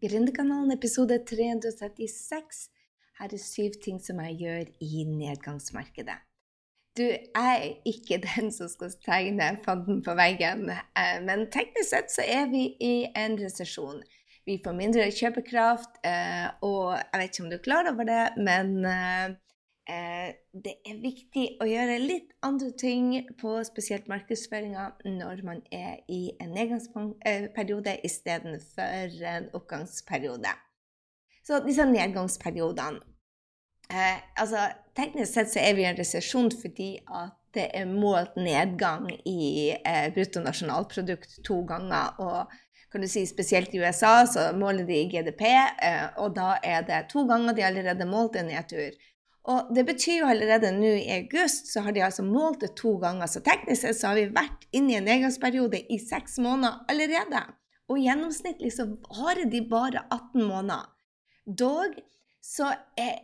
Gründerkanalen episode 336. Her er syv ting som jeg gjør i nedgangsmarkedet. Du, er ikke den som skal tegne fanden på veggen, eh, men teknisk sett så er vi i en resesjon. Vi får mindre kjøpekraft, eh, og jeg vet ikke om du er klar over det, men eh, det er viktig å gjøre litt andre ting på spesielt markedsføringa når man er i en nedgangsperiode istedenfor en oppgangsperiode. Så disse nedgangsperiodene eh, altså, Teknisk sett så er vi i en resesjon fordi at det er målt nedgang i eh, bruttonasjonalprodukt to ganger. og kan du si Spesielt i USA så måler de GDP, eh, og da er det to ganger de allerede målt en nedtur. Og det betyr jo allerede nå i august så har de altså målt det to ganger. Så teknisk sett så har vi vært inne i en nedgangsperiode i seks måneder allerede. Og gjennomsnittlig så varer de bare 18 måneder. Dog så er,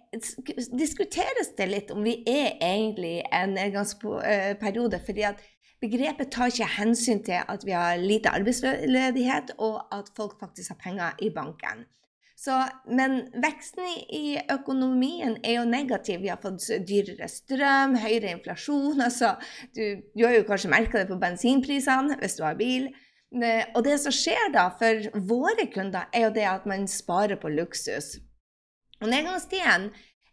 diskuteres det litt om vi er egentlig en nedgangsperiode. fordi at begrepet tar ikke hensyn til at vi har lite arbeidsledighet, og at folk faktisk har penger i banken. Så, men veksten i økonomien er jo negativ. Vi har fått dyrere strøm, høyere inflasjon. Altså, du, du, har jo kanskje merka det på bensinprisene hvis du har bil. Og det som skjer da for våre kunder, er jo det at man sparer på luksus. Og nedgangstiden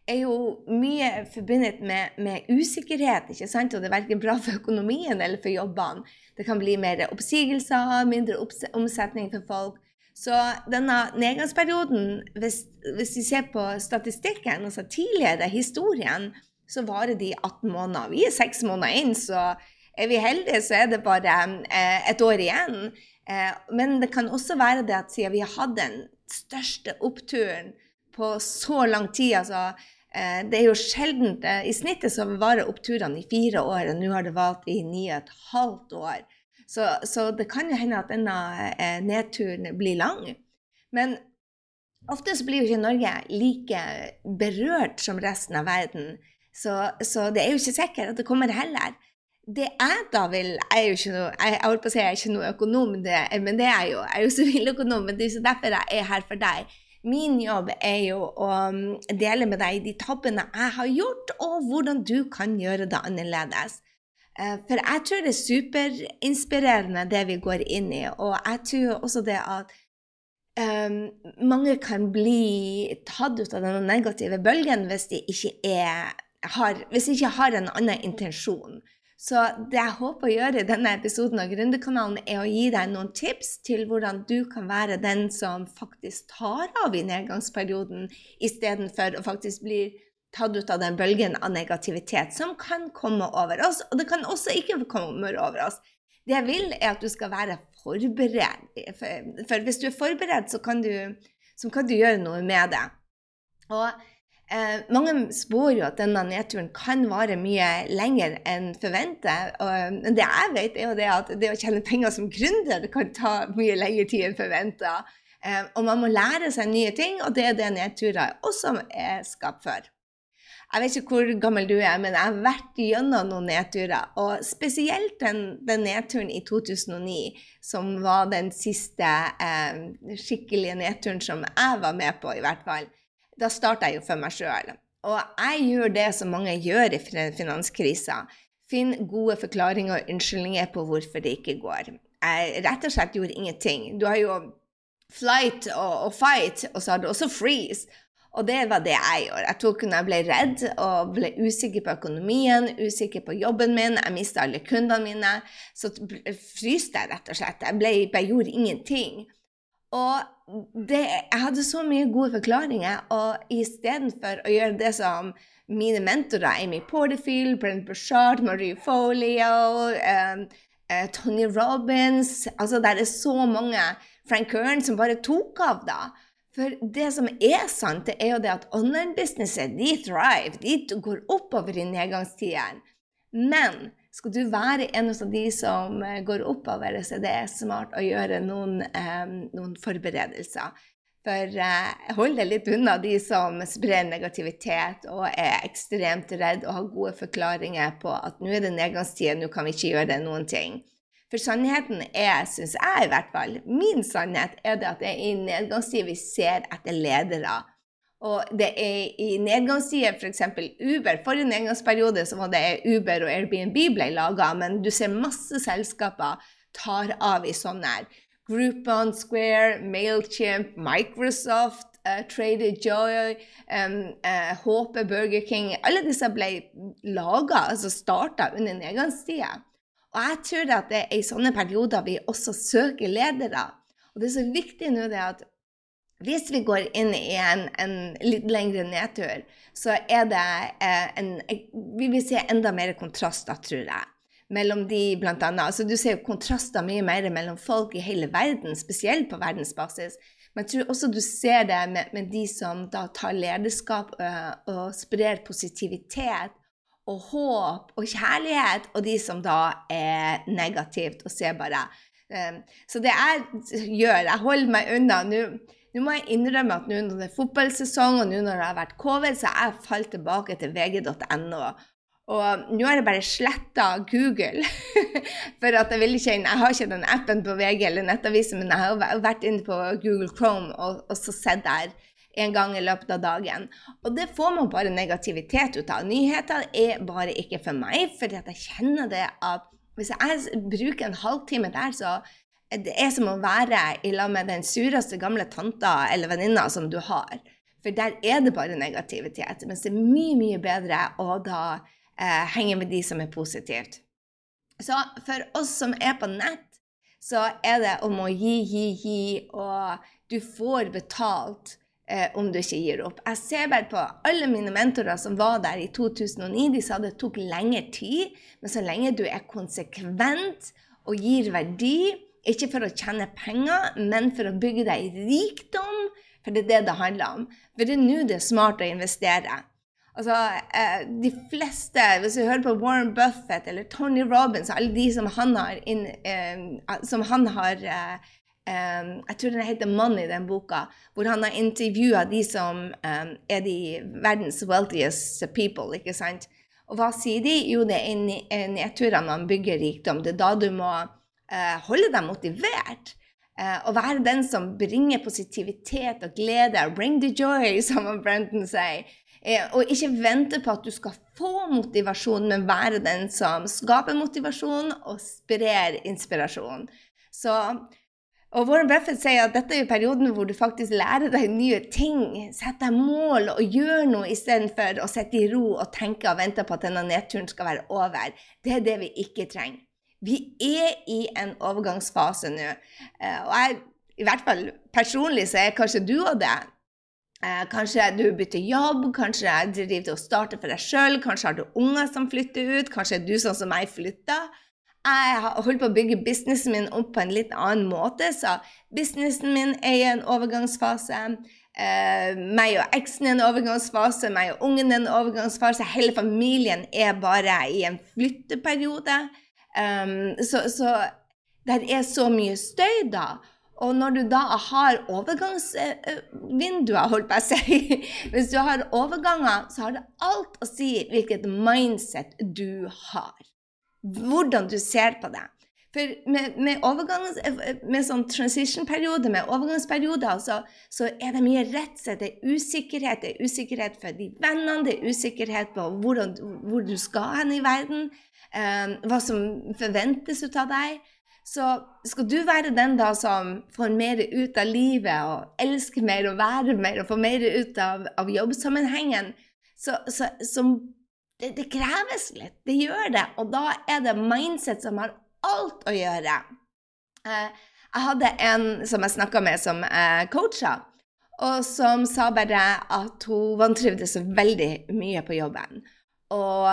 er jo mye forbundet med, med, usikkerhet, ikke sant? og det er verken bra for økonomien eller for jobbene. Det kan bli mer oppsigelser, mindre omsetning for folk. Så denne nedgangsperioden, hvis, hvis vi ser på statistikken, altså tidligere historien, så varer de 18 måneder. Vi er seks måneder inn, så er vi heldige, så er det bare eh, et år igjen. Eh, men det kan også være det at siden vi har hatt den største oppturen på så lang tid altså, eh, Det er jo sjelden eh, I snittet så varer oppturene i fire år, og nå har det vart i ni og et halvt år. Så, så, det kan jo hende at denne eh, nedturen blir lang. Men ofte så blir jo ikke Norge like berørt som resten av verden. Så, så det er jo ikke sikkert at det kommer heller. Det jeg da vil Jeg er jo ikke noe, jeg, jeg på å si jeg er ikke noe økonom, det, men det er jeg jo. Jeg er jo siviløkonom, men det er derfor jeg er her for deg. Min jobb er jo å um, dele med deg de tabbene jeg har gjort, og hvordan du kan gjøre det annerledes. Eh, for jeg tror det er superinspirerende, det vi går inn i. Og jeg tror også det at um, mange kan bli tatt ut av den negative bølgen hvis de ikke, er, har, hvis de ikke har en annen intensjon. Så det jeg håper å gjøre i denne episoden av Gründerkanalen, er å gi deg noen tips til hvordan du kan være den som faktisk tar av i nedgangsperioden, istedenfor å faktisk bli tatt ut av den bølgen av negativitet som kan komme over oss. Og det kan også ikke komme over oss. Det jeg vil, er at du skal være forberedt. For hvis du er forberedt, så kan du, så kan du gjøre noe med det. Og eh, mange spår jo at denne nedturen kan vare mye lenger enn forventet. Men det jeg vet, er jo det at det å tjene penger som gründer kan ta mye lengre tid enn forventa. Eh, og man må lære seg nye ting, og det er det nedturer også er skapt for. Jeg vet ikke hvor gammel du er, men jeg har vært gjennom noen nedturer. Og spesielt den, den nedturen i 2009, som var den siste eh, skikkelige nedturen som jeg var med på, i hvert fall. Da starta jeg jo for meg sjøl. Og jeg gjør det som mange gjør i finanskrisa. Finn gode forklaringer og unnskyldninger på hvorfor det ikke går. Jeg rett og slett gjorde ingenting. Du har jo flight og, og fight, og så har du også freeze. Og det var det jeg gjorde. Jeg tok når jeg ble redd og ble usikker på økonomien, usikker på jobben min, jeg mista alle kundene mine, så fryste jeg rett og slett. Jeg, ble, jeg gjorde ingenting. Og det, jeg hadde så mye gode forklaringer, og istedenfor å gjøre det som mine mentorer, Amy Porterfield, Brent Bushard, Marie Folio, um, uh, Tony Robins altså Det er så mange Frank Kern som bare tok av, da. For det som er sant, det er jo det at online-businesser de thrive. De går oppover i nedgangstidene. Men skal du være en av de som eh, går oppover, så det er smart å gjøre noen, eh, noen forberedelser. For eh, hold deg litt unna de som sprer negativitet og er ekstremt redd og har gode forklaringer på at nå er det nedgangstid, nå kan vi ikke gjøre noen ting. For sannheten er, syns jeg i hvert fall, min sannhet er det at det er i nedgangstid vi ser etter ledere. Og det er i nedgangstider, f.eks. Uber. Forrige nedgangsperiode så var det Uber og Airbnb ble laga, men du ser masse selskaper tar av i sånne her. Groupon, Square, Mailchimp, Microsoft, uh, Trader Joy, um, uh, HP, Burger King Alle disse ble laga, altså starta under nedgangstida. Og jeg tror at det er i sånne perioder vi også søker ledere. Og det er så viktig nå det at hvis vi går inn i en, en litt lengre nedtur, så er det eh, en Vi vil se enda mer kontraster, tror jeg. Mellom de, blant annet. Altså, du ser jo kontraster mye mer mellom folk i hele verden, spesielt på verdensbasis. Men jeg tror også du ser det med, med de som da tar lederskap og, og sprer positivitet og håp og kjærlighet, og de som da er negativt og ser bare um, Så det jeg gjør, jeg holder meg unna. Nå må jeg innrømme at nå når det er fotballsesong, og nå når det har vært covid, så har jeg falt tilbake til vg.no. Og nå har jeg bare sletta Google. For at jeg vil ikke inn Jeg har ikke den appen på VG eller Nettavisen, men jeg har vært inne på Google Chrome og, og så sett der en gang i løpet av dagen. Og det får man bare negativitet ut av. Nyheter er bare ikke for meg, for jeg kjenner det at hvis jeg bruker en halvtime der, så det er som å være i lag med den sureste gamle tanta eller venninna som du har. For der er det bare negativitet. Mens det er mye, mye bedre å da eh, henge med de som er positivt. Så for oss som er på nett, så er det om å gi, gi, gi, og du får betalt eh, om du ikke gir opp. Jeg ser bare på alle mine mentorer som var der i 2009. De sa det tok lengre tid, men så lenge du er konsekvent og gir verdi, ikke for å tjene penger, men for å bygge deg rikdom, for det er det det handler om. For det er nå det er smart å investere. Altså, eh, de fleste, Hvis du hører på Warren Buffett eller Tony Robins, alle de som han har, inn, eh, som han har eh, um, Jeg tror den heter 'Money', den boka, hvor han har intervjua de som um, er de verdens wealthiest people. ikke sant? Og hva sier de? Jo, det er nedturene man bygger rikdom. Det er da du må uh, holde deg motivert. Uh, og være den som bringer positivitet og glede. 'Bring the joy', som Brenton sier. Uh, og ikke vente på at du skal få motivasjon, men være den som skaper motivasjon og sprer inspirasjon. Så og Warren Buffett sier at dette er perioden hvor du faktisk lærer deg nye ting. Setter deg mål og gjør noe istedenfor å sitte i ro og tenke og vente på at denne nedturen skal være over. Det er det vi ikke trenger. Vi er i en overgangsfase nå. Eh, og jeg, i hvert fall personlig så er kanskje du og det. Eh, kanskje du bytter jobb, kanskje du driver og starter for deg sjøl, kanskje har du unger som flytter ut, kanskje er du sånn som meg flytter. Jeg holdt på å bygge businessen min opp på en litt annen måte, så businessen min er i en overgangsfase. Uh, meg og eksen er i en overgangsfase, meg og ungen er i en overgangsfase. Hele familien er bare i en flytteperiode. Um, så, så det er så mye støy, da. Og når du da har overgangsvinduer, holdt på å si Hvis du har overganger, så har det alt å si hvilket mindset du har hvordan du ser på det. For med, med, med sånn transition-periode, med overgangsperioder, så, så er det mye redsel, det er usikkerhet. Det er usikkerhet for de vennene, det er usikkerhet på hvordan, hvor du skal hen i verden, Eh, hva som forventes ut av deg. Så skal du være den da som får mer ut av livet og elsker mer og være mer og får mer ut av, av jobbsammenhengen, så, så, så det, det, kreves litt. Det gjør det. Og da er det mindset som har alt å gjøre. Eh, jeg hadde en som jeg snakka med, som eh, coacha, og som sa bare at hun vantrivdes veldig mye på jobben. Og,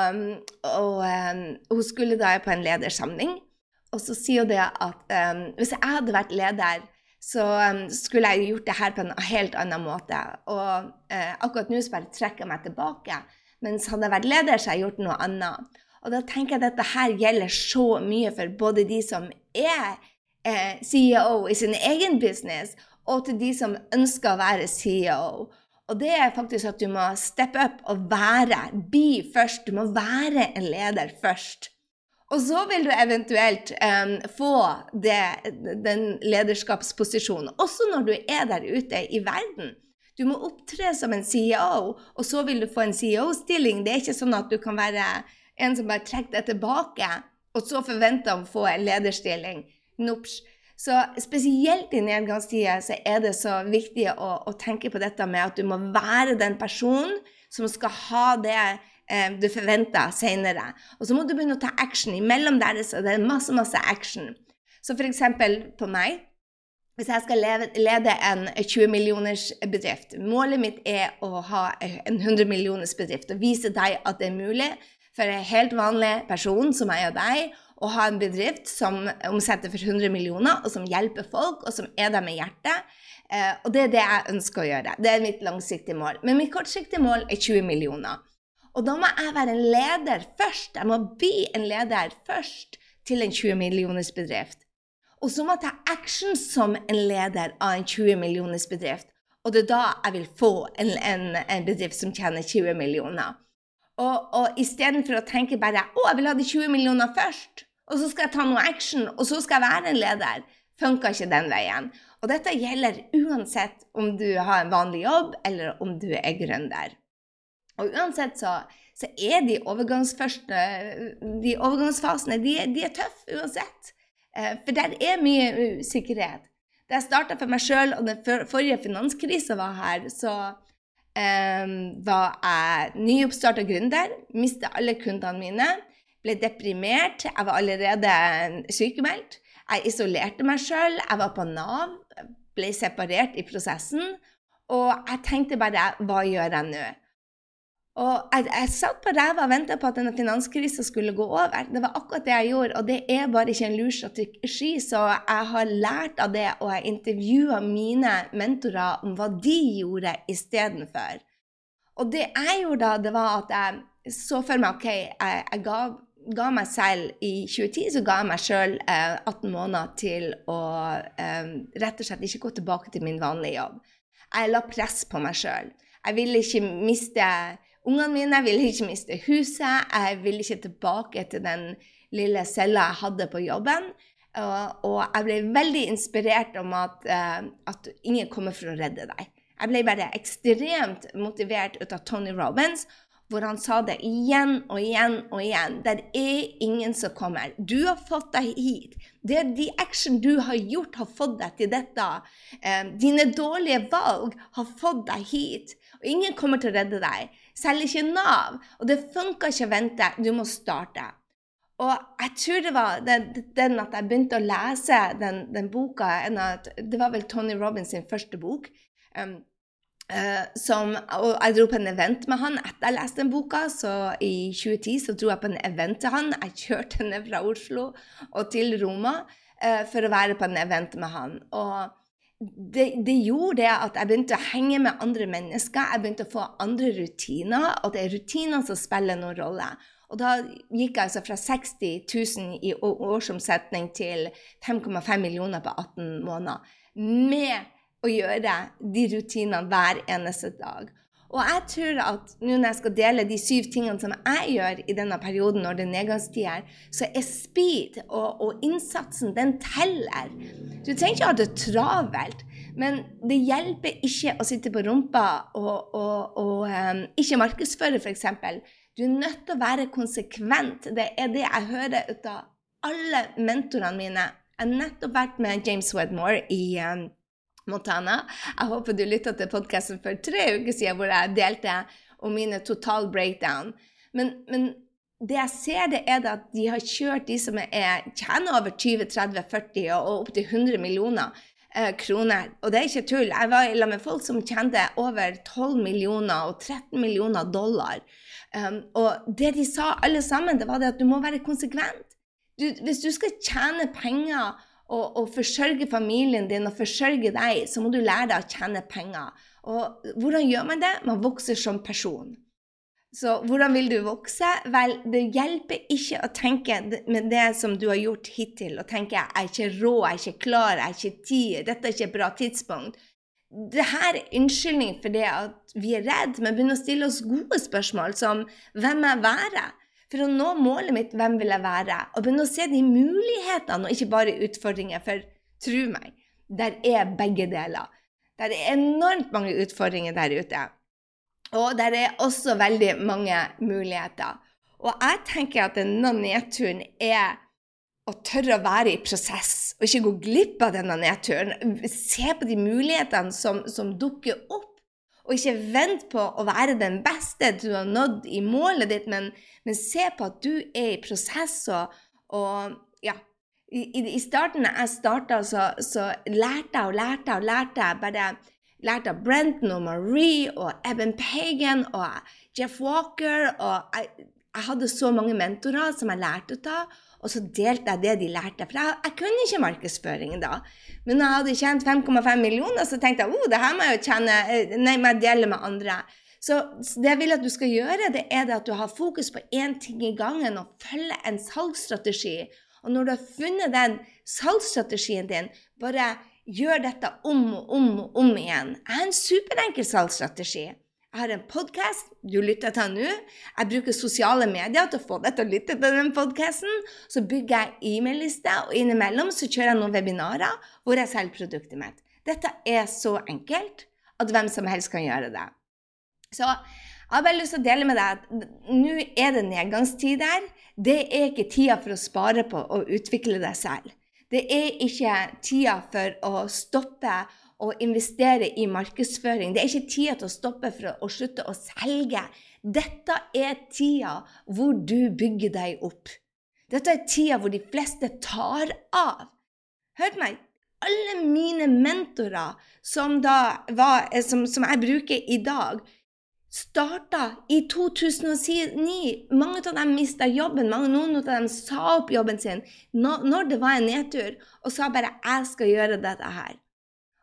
og um, hun skulle da på en ledersamling, og så sier hun det at hvis jeg hadde vært leder, så um, skulle jeg gjort det her på en helt annen måte. Og uh, akkurat nå så bare trekker jeg meg tilbake. Mens hadde jeg vært leder, så har jeg gjort noe annet. Og da tenker jeg at dette her gjelder så mye for både de som er eh, CEO i sin egen business, og til de som ønsker å være CEO. Og det er faktisk at du må steppe up og være. Be først. Du må være en leder først. Og så vil du eventuelt um, få det, den lederskapsposisjonen, også når du er der ute i verden. Du må opptre som en CEO, og så vil du få en CEO-stilling. Det er ikke sånn at du kan være en som bare trekker deg tilbake, og så forventer å få en lederstilling. Nops. Så spesielt i nedgangstider så er det så viktig å, å, tenke på dette med at du må være den personen som skal ha det eh, du forventer senere. Og så må du begynne å ta action. Imellom der så det er masse, masse action. Så f.eks. på meg hvis jeg skal lede en 20 millioners bedrift Målet mitt er å ha en 100 millioners bedrift og vise deg at det er mulig for en helt vanlig person som meg og deg å ha en bedrift som omsetter for 100 millioner, og som hjelper folk, og som er der med hjertet. Eh, og det er det jeg ønsker å gjøre. Det er mitt langsiktige mål. Men mitt kortsiktige mål er 20 millioner. Og da må jeg være en leder først. Jeg må bli en leder først til en 20 millioners bedrift. Og så må jeg ta action som en leder av en 20 millioners bedrift. Og det er da jeg vil få en, en, en bedrift som tjener 20 millioner. Og, og istedenfor å tenke bare å, jeg vil ha de 20 millioner først, og så skal jeg ta noe action, og så skal jeg være en leder, funka ikke den veien. Og dette gjelder uansett om du har en vanlig jobb, eller om du er gründer. Og uansett så, så er de, de overgangsfasene de, de er tøffe uansett. Eh, for der er mye usikkerhet. Da jeg starta for meg sjøl, og den forrige finanskrisa var her, så um, var jeg nyoppstarta gründer. Mista alle kundene mine. Ble deprimert. Jeg var allerede sykemeldt. Jeg isolerte meg sjøl. Jeg var på Nav. Ble separert i prosessen. Og jeg tenkte bare Hva gjør jeg nå? Og jeg, jeg satt på ræva og venta på at denne finanskrisa skulle gå over. Det var akkurat det jeg gjorde, og det er bare ikke en lur strategi. Så jeg har lært av det, og jeg intervjua mine mentorer om hva de gjorde istedenfor. Og det jeg gjorde da, det var at jeg så for meg OK, jeg, jeg ga, ga, meg selv I 2010 så ga jeg meg sjøl eh, 18 måneder til å eh, rett og slett ikke gå tilbake til min vanlige jobb. Jeg la press på meg sjøl. Jeg ville ikke miste ungene mine. Ville ikke miste huset. Jeg ville ikke tilbake til den lille cella jeg hadde på jobben. Og, og jeg ble veldig inspirert om at, uh, at, ingen kommer for å redde deg. Jeg ble bare ekstremt motivert ut av Tony Robins, hvor han sa det igjen og igjen og igjen. Det er ingen som kommer. Du har fått deg hit. Det er de action du har gjort, har fått deg til dette. Eh, dine dårlige valg har fått deg hit. Og ingen kommer til å redde deg. Selv ikke Nav. Og det funka ikke å vente. Du må starte. Og jeg tror det var den, den at jeg begynte å lese den, den boka Det var vel Tony Robins første bok. Um, som, og jeg dro på en event med han etter jeg leste den boka. Så i 2010 så dro jeg på en event til han. Jeg kjørte ned fra Oslo og til Roma uh, for å være på en event med han. Og det, det, gjorde det at jeg begynte å henge med andre mennesker. Jeg begynte å få andre rutiner, og det er rutinene som spiller noen rolle. Og da gikk jeg altså fra 60 000 i årsomsetning til 5,5 millioner på 18 måneder med å gjøre de rutinene hver eneste dag. Og jeg tror at nå når jeg skal dele de syv tingene som jeg gjør i denne perioden når det er nedgangstider, så er speed og, og, innsatsen, den teller. Du trenger ikke ha det travelt, men det hjelper ikke å sitte på rumpa og, og, og um, ikke markedsføre, f.eks. Du er nødt til å være konsekvent. Det er det jeg hører ut av alle mentorene mine. Jeg har nettopp vært med James Wedmore i um, Montana. Jeg håper du lytta til podkasten for tre uker siden hvor jeg delte om mine total breakdown. Men, men det jeg ser, det er at de har kjørt de som er, tjener over 20-30-40 og opptil 100 millioner eh, kroner. Og det er ikke tull. Jeg var sammen med folk som tjente over 12 millioner og 13 millioner dollar. Um, og det de sa alle sammen, det var det at du må være konsekvent. Du, hvis du skal tjene penger og, og forsørge familien din og forsørge deg, så må du lære deg å tjene penger. Og hvordan gjør man det? Man vokser som person. Så hvordan vil du vokse? Vel, det hjelper ikke å tenke med det som du har gjort hittil, og tenke 'jeg er ikke rå, jeg er ikke klar, jeg er ikke tid', 'dette er ikke et bra tidspunkt'. Det her er unnskyldning for det at vi er redd, men begynner å stille oss gode spørsmål som 'hvem er være'? For å nå målet mitt, hvem vil jeg være? Og begynne å se de mulighetene, og ikke bare utfordringer. For tro meg, der er begge deler. Der er enormt mange utfordringer der ute. Og der er også veldig mange muligheter. Og jeg tenker at denne nedturen er å tørre å være i prosess, og ikke gå glipp av denne nedturen. Se på de mulighetene som, som dukker opp og ikke vent på å være den beste du har nådd i målet ditt, men, men se på at du er i prosess. Og, og ja, i, i, starten da jeg starta, så, så, lærte jeg og lærte og lærte. Jeg bare lærte av Brenton og Marie og Eben Pagan og Jeff Walker. Og jeg, jeg hadde så mange mentorer som jeg lærte av. Og så delte jeg det de lærte. For jeg, jeg kunne ikke markedsføring da. Men når jeg hadde tjent 5,5 millioner, så tenkte jeg oh, det her må jeg jo tjene, eh, nei, må jeg dele med andre. Så det jeg vil at du skal gjøre, det er det at du har fokus på én ting i gangen og følger en salgsstrategi. Og når du har funnet den salgsstrategien din, bare gjør dette om og om og om igjen. Jeg har en superenkel salgsstrategi. Jeg har en podkast du lytter til nå. Jeg bruker sosiale medier til å få deg til å lytte til den podkasten. Så bygger jeg e-mail-liste, og innimellom så kjører jeg noen webinarer hvor jeg selger produktet mitt. Dette er så enkelt at hvem som helst kan gjøre det. Så jeg har bare lyst til å dele med deg at nå er det nedgangstid der. Det er ikke tida for å spare på å utvikle deg selv. Det er ikke tida for å stoppe å investere i markedsføring. Det er ikke tida til å stoppe for å, slutte å selge. Dette er tida hvor du bygger deg opp. Dette er tida hvor de fleste tar av. Hør meg. Alle mine mentorer som, var, som, som jeg bruker i dag, starta i 2009. Mange av dem mista jobben. Mange, noen av dem sa opp jobben sin når det var en nedtur, og sa bare 'jeg skal gjøre dette her'.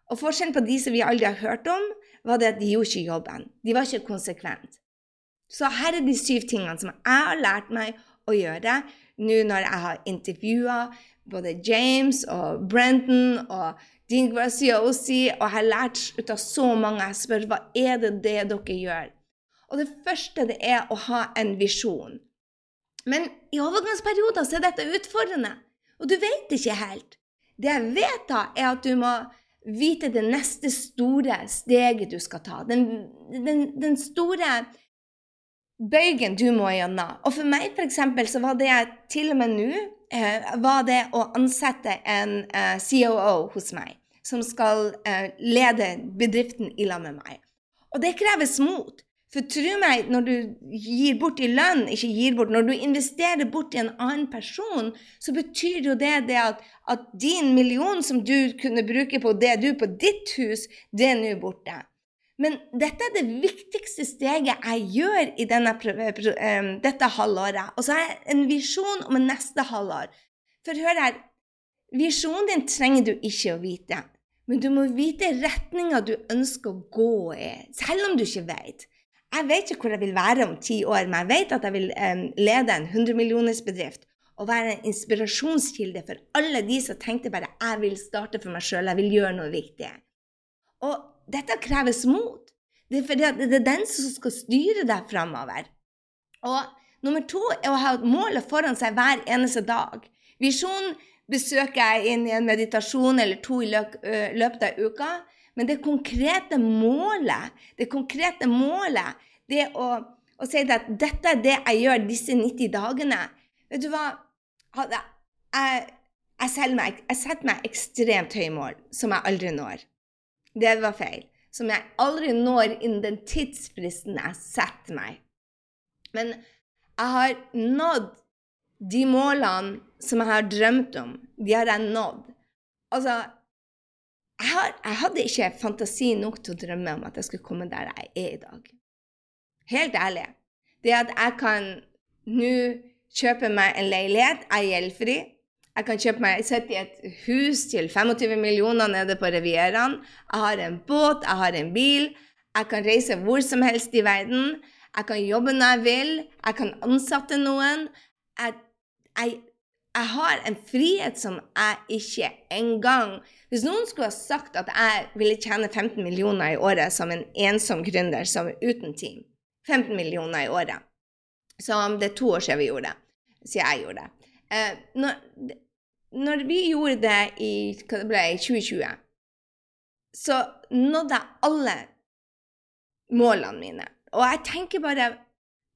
Og forskjellen på de som vi aldri har hørt om, var det at de gjorde ikke jobben. De var ikke konsekvent. Så her er de syv tingene som jeg har lært meg å gjøre nå når jeg har intervjua både James og Brenton og Dean Graziosi, og jeg har lært ut av så mange. Jeg spør hva er det det dere gjør? Og det første det er å ha en visjon. Men i overgangsperioder så er dette utfordrende, og du vet ikke helt. Det jeg vet, da, er at du må vite det neste store steget du skal ta. Den, den, den store bøygen du må gjennom. Og for meg f.eks. så var det til og med nå eh, var det å ansette en eh, COO hos meg, som skal eh, lede bedriften i lag med meg. Og det kreves mot. For tro meg, når du gir bort i lønn, ikke gir bort, når du investerer bort i en annen person, så betyr jo det, det at, at, din million som du kunne bruke på det du på ditt hus, det er nå borte. Men dette er det viktigste steget jeg gjør i denne, dette halvåret. Og så har jeg en visjon om neste halvår. For hør her, visjonen din trenger du ikke å vite. Men du må vite retninga du ønsker å gå i, selv om du ikke vet. Jeg vet ikke hvor jeg vil være om ti år, men jeg vet at jeg vil um, lede en 100-millionersbedrift og være en inspirasjonskilde for alle de som tenkte bare jeg vil starte for meg sjøl, jeg vil gjøre noe viktig. Og dette kreves mot. Det er, fordi det er den som skal styre deg framover. Og nummer to er å ha målet foran seg hver eneste dag. Visjonen besøker jeg inn i en meditasjon eller to i løpet av uka. Men det konkrete målet, det konkrete målet, det å, å si at dette er det jeg gjør disse 90 dagene Vet du hva? Jeg, jeg, meg, jeg setter meg ekstremt høye mål som jeg aldri når. Det var feil. Som jeg aldri når innen den tidsfristen jeg setter meg. Men jeg har nådd de målene som jeg har drømt om. De har jeg nådd. Altså, jeg, har, jeg, hadde ikke fantasi nok til å drømme om at jeg skulle komme der jeg er i dag. Helt ærlig. Det at jeg kan nå kjøpe meg en leilighet, jeg er gjeldfri. Jeg kan kjøpe meg, sitte i et hus til 25 millioner nede på Rivieraen. Jeg har en båt, jeg har en bil. Jeg kan reise hvor som helst i verden. Jeg kan jobbe når jeg vil. Jeg kan ansette noen. Jeg, jeg, jeg har en frihet som jeg ikke engang hvis noen skulle ha sagt at jeg ville tjene 15 millioner i året som en ensom gründer som uten team 15 millioner i året Så det er to år siden vi gjorde det. Siden jeg gjorde det. Eh, når, når, vi gjorde det i hva det ble, 2020, så nådde jeg alle målene mine. Og jeg tenker bare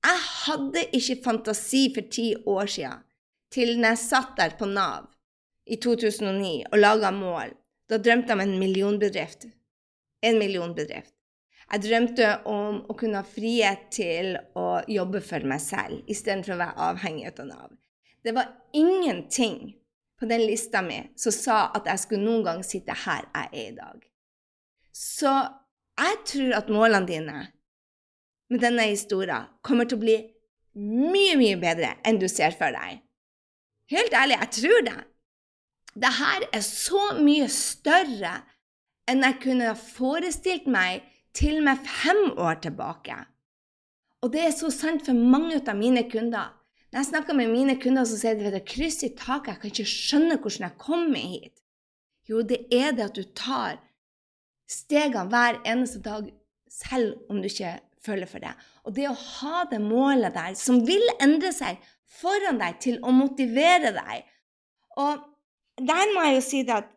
Jeg hadde ikke fantasi for ti år siden til når jeg satt der på Nav i 2009 og laga mål. Da drømte jeg om en millionbedrift. En millionbedrift. Jeg drømte om å kunne ha frihet til å jobbe for meg selv istedenfor å være avhengig av Nav. Det var ingenting på den lista mi som sa at jeg skulle noen gang sitte her jeg er i dag. Så jeg tror at målene dine med denne historien kommer til å bli mye, mye bedre enn du ser for deg. Helt ærlig, jeg tror det. Det her er så mye større enn jeg kunne ha forestilt meg til og med fem år tilbake. Og det er så sant for mange av mine kunder. Når jeg snakker med mine kunder, så sier de at det krysser kryss i taket, jeg kan ikke skjønne hvordan jeg kom meg hit. Jo, det er det at du tar stegene hver eneste dag, selv om du ikke føler for det. Og det å ha det målet der, som vil endre seg foran deg til å motivere deg Og der må jeg jo si at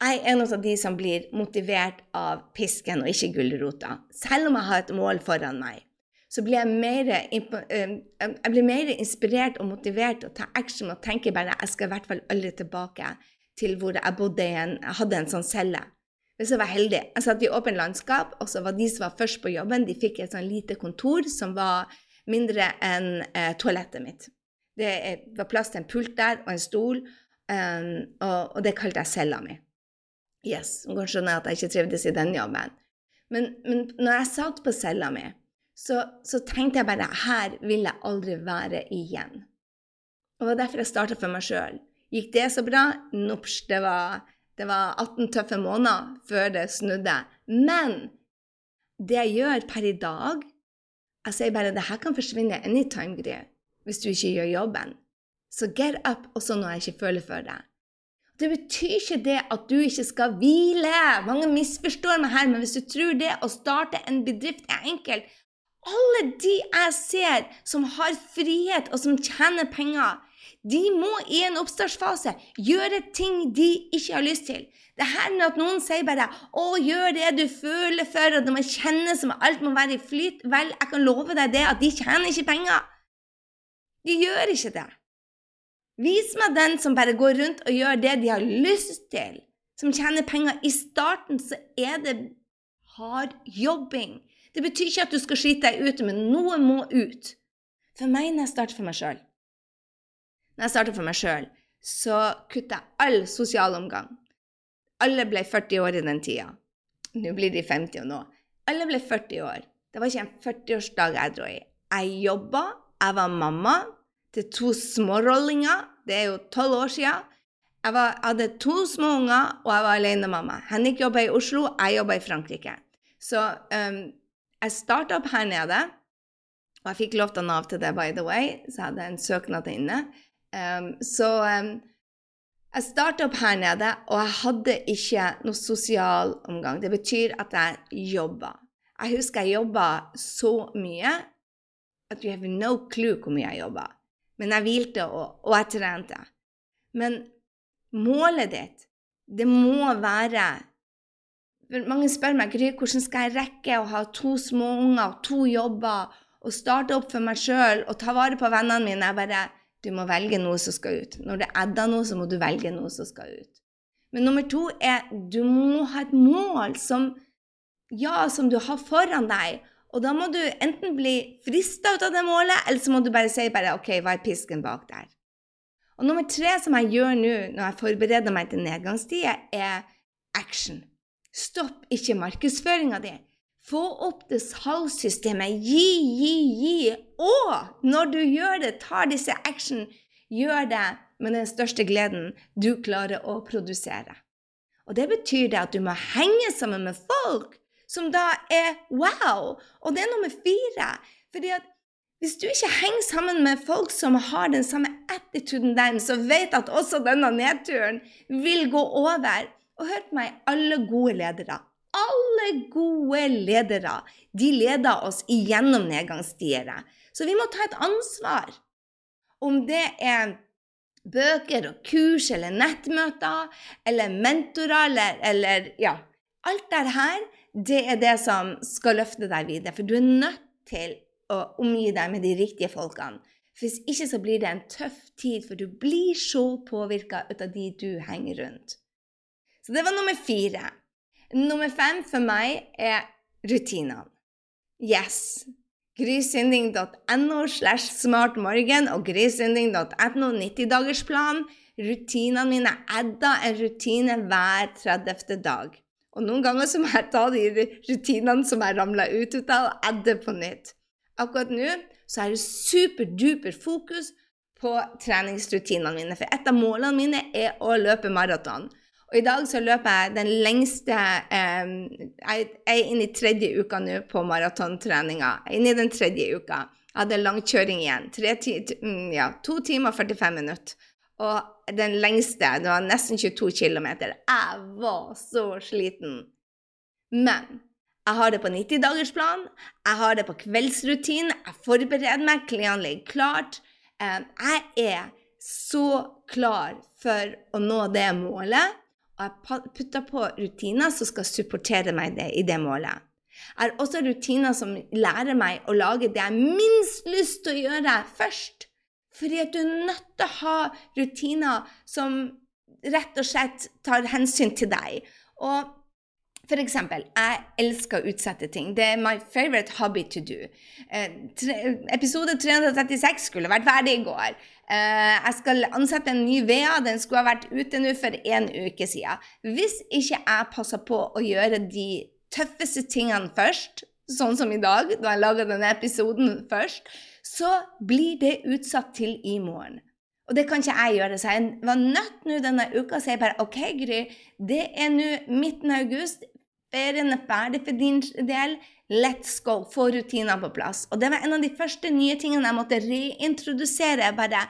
jeg er en av de som blir motivert av pisken og ikke gulrota. Selv om jeg har et mål foran meg, så blir jeg mer, eh, jeg blir mer inspirert og motivert og tar action og tenker bare jeg skal i hvert fall aldri tilbake til hvor jeg bodde i en, jeg hadde en sånn celle hvis jeg var heldig. Jeg satt i åpent landskap, og så var de som var først på jobben, de fikk et sånn lite kontor som var mindre enn eh, toalettet mitt. Det var plass til en pult der og en stol, um, og, og, det kalte jeg cella mi. Yes, Du kan skjønne at jeg ikke trivdes i den jobben. Men, men når jeg satt på cella mi, så, så, tenkte jeg bare her vil jeg aldri være igjen. Og det var derfor jeg starta for meg sjøl. Gikk det så bra? Nops, det var det var 18 tøffe måneder før det snudde. Men det jeg gjør per i dag Jeg sier bare det her kan forsvinne anytime, Gry, hvis du ikke gjør jobben. Så get up også når jeg ikke føler for det. Det betyr ikke det at du ikke skal hvile. Mange misforstår meg her, men hvis du tror det å starte en bedrift er enkelt Alle de jeg ser som har frihet, og som tjener penger, de må i en oppstartsfase gjøre ting de ikke har lyst til. Det her med at noen sier bare 'Å, gjør det du føler for', og det må kjennes som alt må være i flyt Vel, jeg kan love deg det at de tjener ikke penger. De gjør ikke det. Vis meg den som bare går rundt og gjør det de har lyst til, som tjener penger. I starten så er det hard jobbing. Det betyr ikke at du skal skite deg ut, men noe må ut. For meg når jeg starter for meg sjøl, når jeg starter for meg sjøl, så kutter jeg all sosial omgang. Alle ble 40 år i den tida. Nå blir de 50 og nå. Alle ble 40 år. Det var ikke en 40-årsdag jeg dro i. Jeg jobba, jeg var mamma til to smårollinger. Det er jo tolv år siden. Jeg, jeg, hadde to små unger, og jeg var alenemamma. Henrik jobba i Oslo, jeg jobba i Frankrike. Så um, jeg starta opp her nede, og jeg fikk lov til Nav til det, by the way, så jeg hadde en søknad inne. Um, så um, jeg starta opp her nede, og jeg hadde ikke noe sosial omgang. Det betyr at jeg jobba. Jeg husker jeg jobba så mye at you have no clue hvor mye jeg jobba. Men jeg hvilte, og, og jeg trente. Men målet ditt, det må være Mange spør meg hvordan skal jeg rekke å ha to små unger og to jobber og starte opp for meg sjøl og ta vare på vennene mine. Jeg bare du må velge noe som skal ut. Når det adder noe, så må du velge noe som skal ut. Men nummer to er du må ha et mål som, ja, som du har foran deg. Og da må du enten bli frista ut av det målet, eller så må du bare si bare, OK, hva er pisken bak der? Og nummer tre som jeg gjør nå når jeg forbereder meg til nedgangstider, er action. Stopp ikke markedsføringa di. Få opp det salgssystemet. Gi, gi, gi. Og når du gjør det, tar disse action, gjør det med den største gleden du klarer å produsere. Og det betyr det at du må henge sammen med folk som da er wow. Og det er nummer fire. Fordi at hvis du ikke henger sammen med folk som har den samme attituden der, så vet at også denne nedturen vil gå over. Og hør på meg, alle gode ledere alle gode ledere de leder oss igjennom nedgangstider. Så vi må ta et ansvar. Om det er bøker og kurs eller nettmøter eller mentorer eller, eller ja, Alt det her, det er det som skal løfte deg videre. For du er nødt til å omgi deg med de riktige folkene. Hvis ikke så blir det en tøff tid, for du blir så påvirka av de du henger rundt. Så det var nummer fire. Nummer fem for meg er rutinene. Yes. Grysynding.no slash smartmorgen og grysynding.no 90-dagersplan. Rutinene mine adda en rutine hver 30. dag. Og noen ganger så må jeg ta de rutinene som jeg ramla ut av, og adde på nytt. Akkurat nå så er det superduper fokus på treningsrutinene mine. For et av målene mine er å løpe maraton. Og i dag så løper jeg den lengste eh, Jeg er inne i tredje uka nå på maratontreninga. Inne i den tredje uka. Jeg hadde langkjøring igjen. Tre, ti, ja, to timer og 45 minutter. Og den lengste, det var nesten 22 km. Jeg var så sliten. Men jeg har det på 90-dagersplan, jeg har det på kveldsrutin, jeg forbereder meg, klærne ligger klart. Jeg er så klar for å nå det målet og jeg putter på rutiner som skal supportere meg i det målet. Jeg har også rutiner som lærer meg å lage det jeg minst lyst til å gjøre først. Fordi at du er nødt til å ha rutiner som rett og slett tar hensyn til deg. Og for eksempel, jeg elsker å utsette ting. Det er my favorite hobby to do. Eh, episode 336 skulle vært ferdig i går. Eh, jeg skal ansette en ny VA. Den skulle ha vært ute nå for en uke siden. Hvis ikke jeg passer på å gjøre de tøffeste tingene først, sånn som i dag, da jeg laga denne episoden først, så blir det utsatt til i morgen. Og det kan ikke jeg gjøre. Så jeg var nødt nå denne uka å si bare OK, Gry, det er nå midten av august. Ferien er ferdig for din del. Let's go! Få rutinene på plass. Og det var en av de første nye tingene jeg måtte reintrodusere. Bare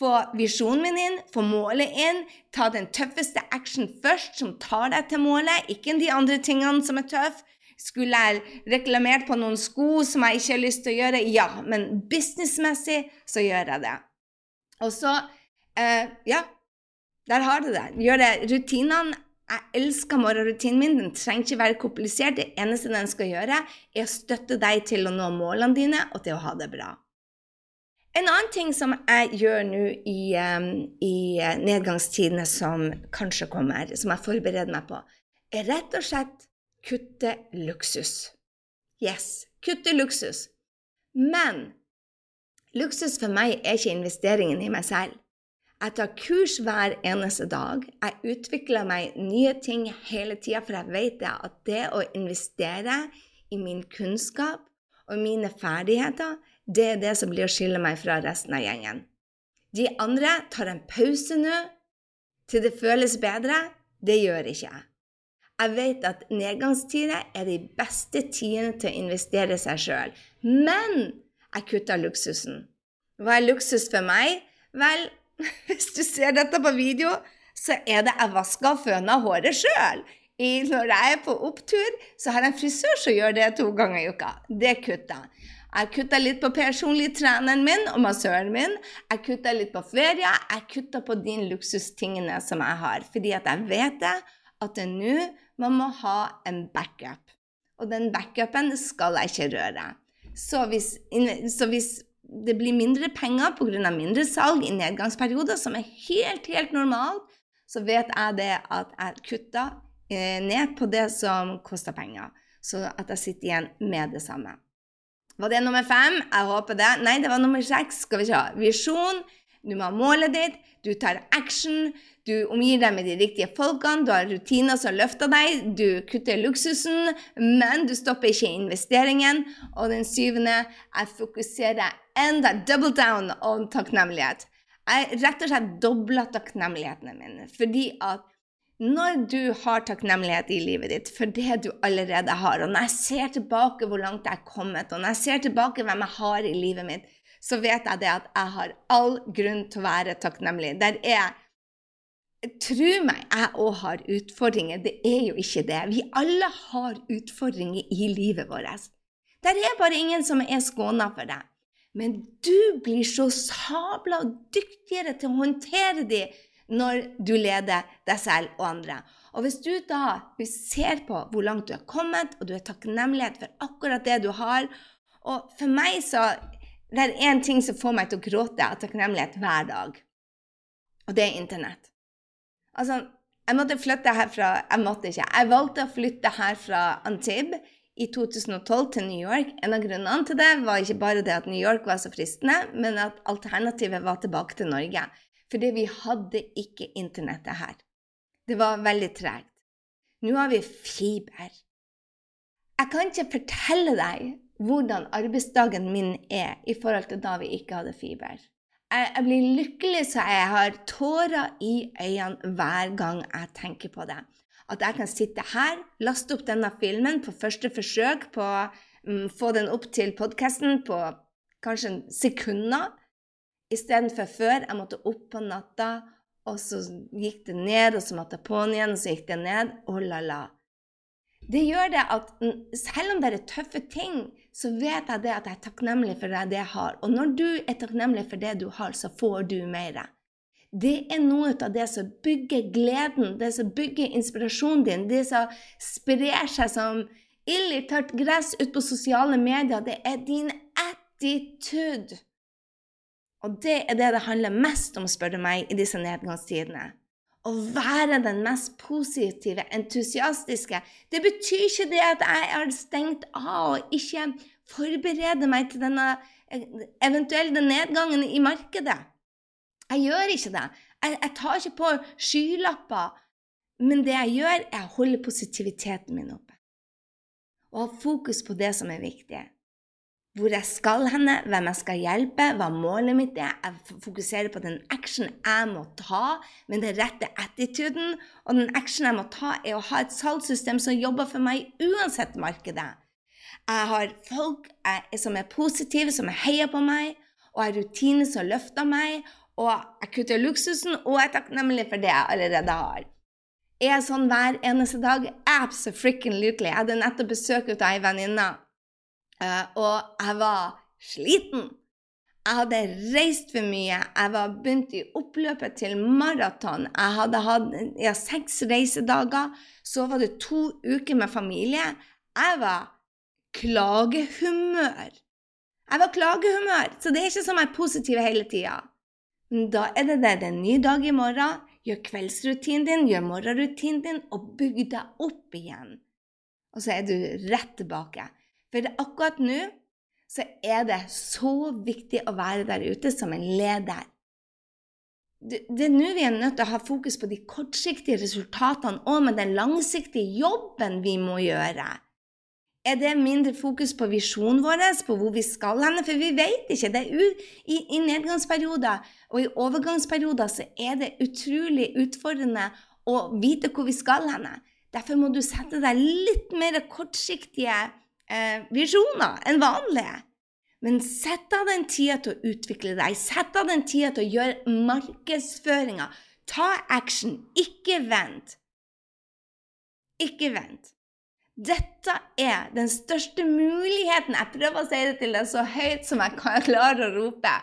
få visjonen min inn, få målet inn, ta den tøffeste action først, som tar deg til målet, ikke de andre tingene som er tøffe. Skulle jeg reklamert på noen sko som jeg ikke har lyst til å gjøre? Ja, men businessmessig så gjør jeg det. Og så eh, Ja, der har du det. Gjør det. Rutinene jeg elsker morgenrutinen min. Den trenger ikke være komplisert. Det eneste den skal gjøre, er å støtte deg til å nå målene dine og til å ha det bra. En annen ting som jeg gjør nå i, um, i eh, nedgangstidene som kanskje kommer, som jeg forbereder meg på, er rett og slett kutte luksus. Yes, kutte luksus. Men luksus for meg er ikke investeringen i meg selv. Jeg tar kurs hver eneste dag. Jeg utvikler meg nye ting hele tida, for jeg vet at det å investere i min kunnskap og mine ferdigheter, det er det som blir å skille meg fra resten av gjengen. De andre tar en pause nå til det føles bedre. Det gjør ikke jeg. Jeg vet at nedgangstider er de beste tidene til å investere seg sjøl. Men jeg kutter luksusen. Hva er luksus for meg? Vel, Hvis du ser dette på video, så er det jeg vasker og føner håret sjøl. Når jeg er på opptur, så har jeg en frisør som gjør det to ganger i uka. Det kutter jeg. Jeg kutta litt på personlig treneren min og massøren min. Jeg kutta litt på ferie. Jeg kutta på de luksustingene som jeg har. Fordi at jeg vet det, at det nå man må ha en backup. Og den backupen skal jeg ikke røre. Så hvis, så hvis det blir mindre penger pga. mindre salg i nedgangsperioder, som er helt, helt normalt, så vet jeg det at jeg kutter eh, ned på det som koster penger. Så at jeg sitter igjen med det samme. Var det nummer fem? Jeg håper det. Nei, det var nummer seks. Skal vi se. Visjon. Du må ha målet ditt. Du tar action. Du omgir deg med de riktige folkene, du har rutiner som løfter deg, du kutter luksusen, men du stopper ikke investeringen. Og den syvende jeg fokuserer enda double down on takknemlighet. Jeg rett og slett dobler takknemlighetene mine. Fordi at når du har takknemlighet i livet ditt for det du allerede har, og når jeg ser tilbake hvor langt jeg er kommet, og når jeg ser tilbake hvem jeg har i livet mitt, så vet jeg det at jeg har all grunn til å være takknemlig. Der er Tro meg, jeg òg har utfordringer. Det er jo ikke det. Vi alle har utfordringer i livet vårt. Det er bare ingen som er skåna for det. Men du blir så sabla dyktigere til å håndtere de når du leder deg selv og andre. Og hvis du da ser på hvor langt du har kommet, og du er takknemlighet for akkurat det du har Og for meg så det er én ting som får meg til å gråte av takknemlighet hver dag, og det er Internett. Altså, jeg måtte flytte herfra Jeg måtte ikke. Jeg valgte å flytte her fra Antibes i 2012 til New York. En av grunnene til det var ikke bare det at New York var så fristende, men at alternativet var tilbake til Norge. Fordi vi hadde ikke internettet her. Det var veldig tregt. Nå har vi fiber. Jeg kan ikke fortelle deg hvordan arbeidsdagen min er i forhold til da vi ikke hadde fiber. Jeg, blir lykkelig så jeg har tårer i øynene hver gang jeg tenker på det at jeg kan sitte her, laste opp denne filmen på første forsøk, på um, få den opp til podkasten på kanskje sekunder, istedenfor før jeg måtte opp på natta, og så gikk det ned, og så måtte jeg på den igjen, og så gikk det ned. Oh la la. Det gjør det at selv om det er tøffe ting, så vet jeg det at jeg er takknemlig for det jeg har. Og når du er takknemlig for det du har, så får du mer det er noe av det som bygger gleden, det som bygger inspirasjonen din, det som sprer seg som ild i tørt gress ut på sosiale medier. Det er din attitude. Og det er det det handler mest om, spør du meg, i disse nedgangstidene. Å være den mest positive, entusiastiske. Det betyr ikke det at jeg har stengt av og ikke forbereder meg til denne eventuelle nedgangen i markedet. Jeg gjør ikke det. Jeg, jeg tar ikke på skylapper. Men det jeg gjør, er å holde positiviteten min oppe. Og ha fokus på det som er viktig. Hvor jeg skal henne, hvem jeg skal hjelpe, hva målet mitt er. Jeg fokuserer på den action jeg må ta, med den rette attituden. Og den action jeg må ta, er å ha et salgssystem som jobber for meg uansett markedet. Jeg har folk som er positive, som heier på meg, og har rutiner som løfter meg, og jeg kutter luksusen, og jeg er takknemlig for det jeg allerede har. Er jeg sånn hver eneste dag? Absolutely. Jeg hadde nettopp besøk av ei venninne, og jeg var sliten. Jeg hadde reist for mye. Jeg var begynt i oppløpet til maraton. Jeg hadde hatt ja, seks reisedager. Så var det to uker med familie. Jeg var klagehumør. Jeg var klagehumør, så det er ikke som jeg er positiv hele tida. Da er det det. Det er en ny dag i morgen. Gjør kveldsrutinen din, gjør morgenrutinen din, og bygg deg opp igjen. Og så er du rett tilbake. For akkurat nå så er det så viktig å være der ute som en leder. Det, er nå vi er nødt til å ha fokus på de kortsiktige resultatene og med den langsiktige jobben vi må gjøre er det mindre fokus på visjonen vår, på hvor vi skal hen? For vi vet ikke. Det er i, I nedgangsperioder og i overgangsperioder så er det utrolig utfordrende å vite hvor vi skal hen. Derfor må du sette deg litt mer kortsiktige eh, visjoner enn vanlige. Men sett av den tida til å utvikle deg. Sett av den tida til å gjøre markedsføringa. Ta action. Ikke vent. Ikke vent. Dette er den største muligheten. Jeg prøver å si det til deg så høyt som jeg kan klare å rope.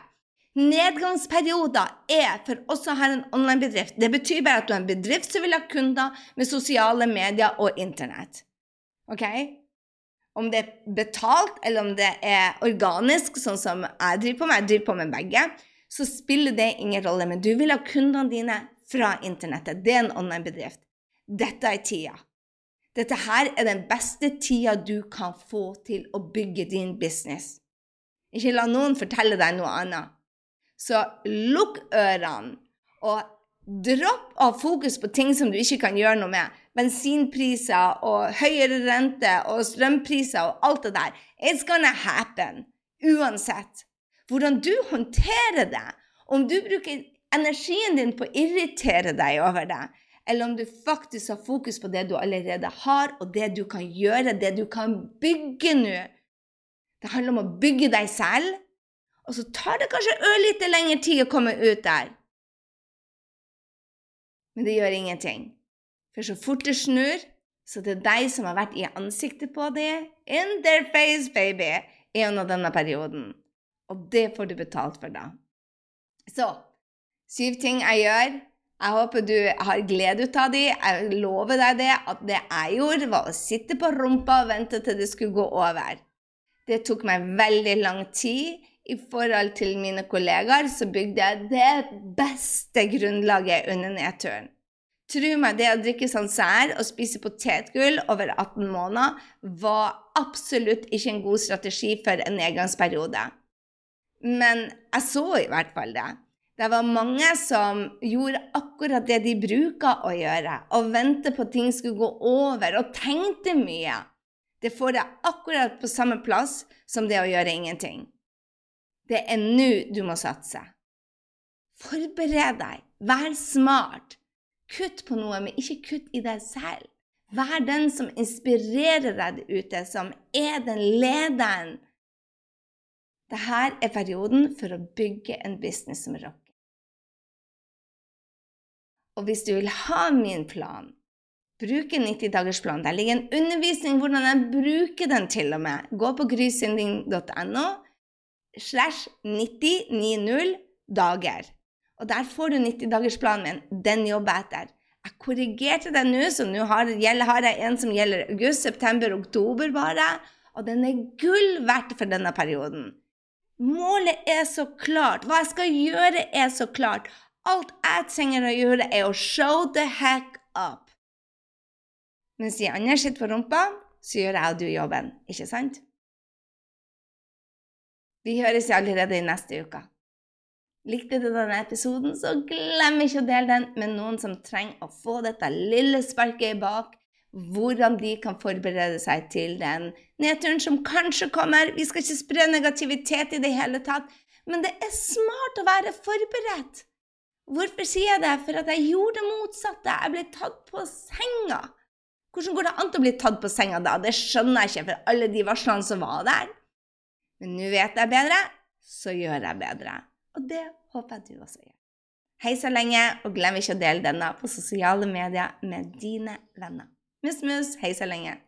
Nedgangsperioder er for oss som har en online-bedrift. Det betyr bare at du er en bedrift som vil ha kunder med sosiale medier og Internett. Ok? Om det er betalt, eller om det er organisk, sånn som jeg driver på med, jeg driver på med begge, så spiller det ingen rolle. Men du vil ha kundene dine fra internettet. Det er en online-bedrift. Dette er tida. Dette her er den beste tida du kan få til å bygge din business. Ikke la noen fortelle deg noe annet. Så lukk ørene og dropp av fokus på ting som du ikke kan gjøre noe med. Bensinpriser og høyere rente og strømpriser og alt det der. It's gonna happen. Uansett. Hvordan du håndterer det, om du bruker energien din på å irritere deg over det, eller om du faktisk har fokus på det du allerede har, og det du kan gjøre, det du kan bygge nå. Det handler om å bygge deg selv, og så tar det kanskje ørlite lengre tid å komme ut der. Men det gjør ingenting. For så fort det snur, så det er deg som har vært i ansiktet på det, in their face, baby, gjennom denne perioden. Og det får du betalt for, da. Så syv ting jeg gjør. Jeg håper du har glede ut av de. Jeg lover deg det, at det jeg gjorde, var å sitte på rumpa og vente til det skulle gå over. Det tok meg veldig lang tid. I forhold til mine kollegaer så bygde jeg det beste grunnlaget under nedturen. Tro meg, det å drikke sansær og spise potetgull over 18 måneder var absolutt ikke en god strategi for en nedgangsperiode. Men jeg så i hvert fall det. Det var mange som gjorde akkurat det de bruker å gjøre, og vente på at ting skulle gå over, og tenkte mye. Det får deg akkurat på samme plass som det å gjøre ingenting. Det er nå du må satse. Forbered deg, vær smart. Kutt på noe, men ikke kutt i deg selv. Vær den som inspirerer deg ute, som er den lederen. Dette er perioden for å bygge en business som rocker. Og hvis du vil ha min plan, bruke 90-dagersplan Der ligger en undervisning hvordan jeg bruker den til og med. Gå på grysynding.no slash 9090 dager. Og der får du 90-dagersplanen min. Den jobber jeg etter. Jeg korrigerte den nå, så nå har, har, jeg en som gjelder august, september, oktober bare. Og den er gull verdt for denne perioden. Målet er så klart. Hva jeg skal gjøre, er så klart. Alt jeg trenger å gjøre, er å show the heck up. Mens de andre sitter på rumpa, så gjør jeg og du jobben. Ikke sant? Vi høres allerede i neste uke. Likte du denne episoden, så glem ikke å dele den med noen som trenger å få dette lille sparket i bak, hvordan de kan forberede seg til den nedturen som kanskje kommer. Vi skal ikke spre negativitet i det hele tatt, men det er smart å være forberedt. Hvorfor sier jeg det? For at jeg gjorde det motsatte. Jeg ble tatt på senga. Hvordan går det an å bli tatt på senga da? Det skjønner jeg ikke for alle de varslene som var der. Men nå vet jeg bedre, så gjør jeg bedre. Og det håper jeg du også gjør. Hei så lenge, og glem ikke å dele denne på sosiale medier med dine venner. Mus-mus, hei så lenge.